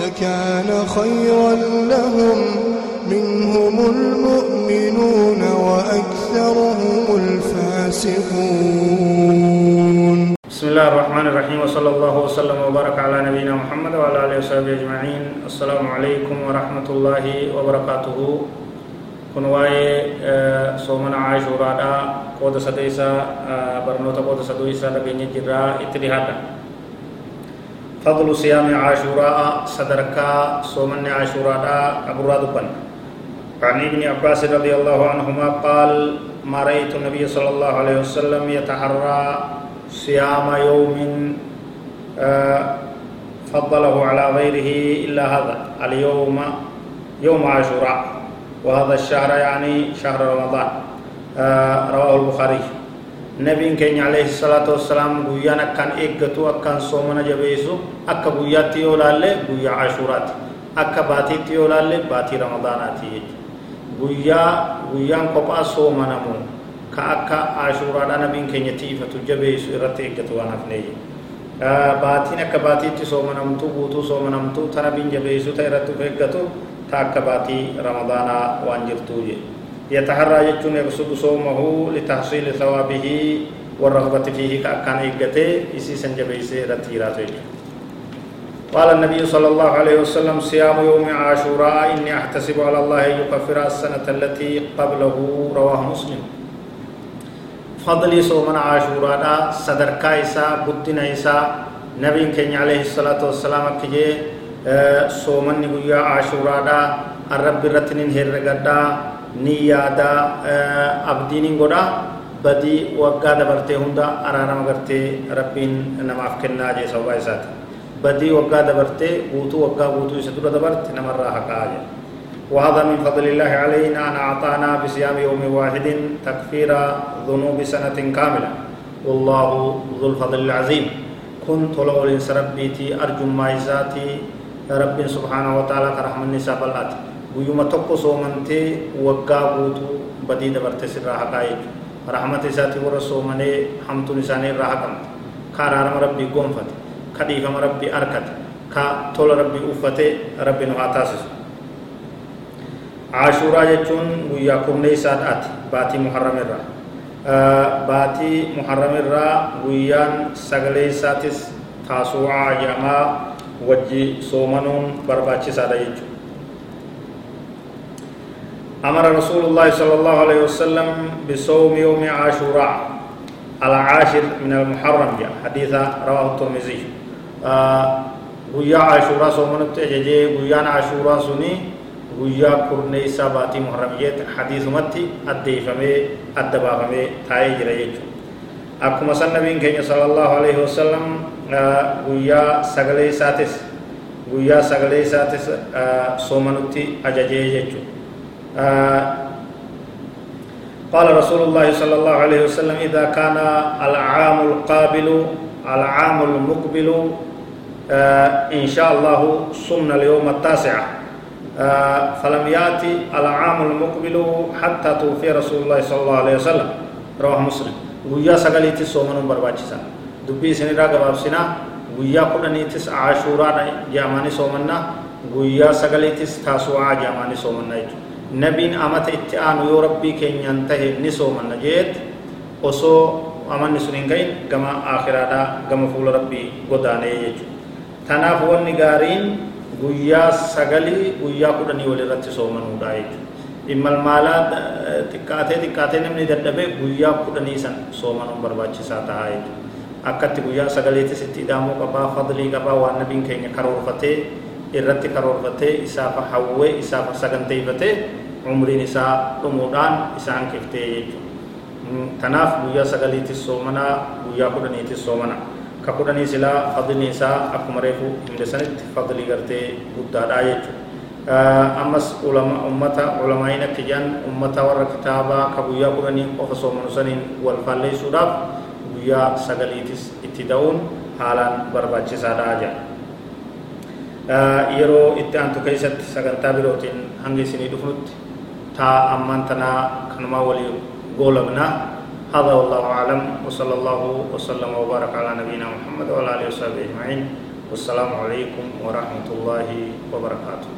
لكان خيرا لهم. منهم المؤمنون وأكثرهم الفاسقون. بسم الله الرحمن الرحيم وصلى الله وسلم وبارك على نبينا محمد وعلى آله وصحبه أجمعين. السلام عليكم ورحمة الله وبركاته. kun waa'ee soomana caashuuraadha qooda sadeessa barnoota qooda sadeessa dhageenya jirraa itti dhihaadha فضل صيام عاشوراء صدركا صومن عاشوراء أبو رادبن عن ابن عباس رضي الله عنهما قال ما رأيت النبي صلى الله عليه وسلم يتحرى صيام يوم فضله على غيره إلا هذا اليوم يوم عاشوراء. وهذا الشهر يعني شهر رمضان. رواه البخاري. Nabiin keenya alayhi salaatu wassalaam guyyaan akkaan eeggatu akkaan soomana jabeessu akka guyyaatti yoo laalle guyyaa ashuuraati akka baatiitti yoo laalle baatii ramadaanaati jechuudha guyyaa guyyaan kophaa soomanamu ka akka ashuuraadha nabiin keenya tiifatu jabeessu irratti eeggatu waan hafneeyye baatiin akka baatiitti soomanamtu guutuu soomanamtu ta nabiin jabeessu ta irratti uf eeggatu ta akka baatii ramadaanaa waan jirtuu jedhe يتحرى يجون يقصد صومه لتحصيل ثوابه والرغبة فيه كأكان إيقته إسي سنجبيسي رتيرات قال النبي صلى الله عليه وسلم صيام يوم عاشوراء إني أحتسب على الله أن يكفر السنة التي قبله. رواه مسلم. فضلي صوم عاشوراء صدر كايسا بدنا إيسا نبي كين عليه الصلاة والسلام كجي صومني قيا عاشوراء الرب رتنين هرقدا ni yaada abdiin godha badii waggaa dabartee hunda araarama gartee rabbiin namaaf kennaa jee sababaa isaati badii waggaa dabartee guutuu waggaa guutuu isa dura dabarte namarraa haqaa jedha وهذا من فضل الله علينا أن أعطانا بصيام يوم واحد تكفير ذنوب سنة كاملة والله ذو الفضل العظيم كنت لو ربيتي أرجو ما رب سبحانه وتعالى كرحم النساء بالآتي guyyuma tokko soomantee waggaa guutuu badii dabarte sirraa haqaa jechuudha rahmata isaatii warra soomanee hamtuun isaanii irraa haqamte ka araarama rabbii gonfate ka dhiifama rabbii arkate ka tola rabbii uffate rabbi nu haa taasisu caashuuraa jechuun guyyaa kurneessaadhaati baatii muharramirraa baatii muharramirraa guyyaan sagalee isaatis taasuucaa jedhamaa wajji soomanuun barbaachisaadha jechuudha أمر رسول الله صلى الله عليه وسلم بصوم يوم عاشوراء العاشر من المحرم جاء حديث رواه الترمذي guyyaa caashuuraa soomanutti ajajee guyyaan caashuuraa suni guyyaa kurneessaa baatii muharram jeet hadiisumatti addeeffamee adda baafamee taa'ee jira jechuudha akkuma san nabiin keenya sallallahu alaihi wasallam guyyaa sagalee isaatis guyyaa sagalee isaatis soomanutti ajajee jechuudha آه، آه، قال رسول الله صلى الله عليه وسلم إذا كان العام القابل العام المقبل آه، إن شاء الله صمنا اليوم التاسع. آه، فلم يأتي العام المقبل حتى توفي رسول الله صلى الله عليه وسلم. رواه مسلم. ويا سقلي تسوما نمبر باتشسا دبي سنة راقب أبسنا ويا قلني تس عاشوران جاماني سومنا. ويا سقلي تس تاسوعا جاماني سومنا. يجو nabiin amata itti aanu yoo rabbii keenyaan tahe ni soomanna jeet osoo amanni sun hin gahin gama akhiraadhaa gama fuula rabbii godaanee jechuudha tanaaf wanni gaariin guyyaa sagalii guyyaa kudhanii walirratti soomanuudha jechuudha immalmaalaa xiqqaatee xiqqaatee namni dadhabee guyyaa kudhanii san soomanuun barbaachisaa tahaa jechuudha akkatti guyyaa sagaleetis itti hidhaamuu qabaa fadlii qabaa waan nabiin keenya karoorfatee isaaf saganteeffatee umriin isaa dhumuudhaan isaan kiftee jechuudha tanaaf guyyaa sagaliitis soomanaa guyyaa kudhaniitis soomanaa ka kudhanii silaa fadli isaa akkuma reefu himde sanitti fadlii gartee guddaadhaa jechuudha ammas ulama ummata ulamaayin akka jedhan ummata warra kitaabaa ka guyyaa kudhanii qofa soomanu saniin wal faalleessuudhaaf guyyaa sagaliitis itti da'uun haalaan barbaachisaadha jedha yeroo itti aantu keessatti sagantaa birootiin hanga isinii dhufnutti taa ammaan tanaa kanumaa walii goolabnaa هذا والله أعلم وصلى الله وسلم وبارك على نبينا محمد وعلى آله وصحبه أجمعين والسلام عليكم ورحمة الله وبركاته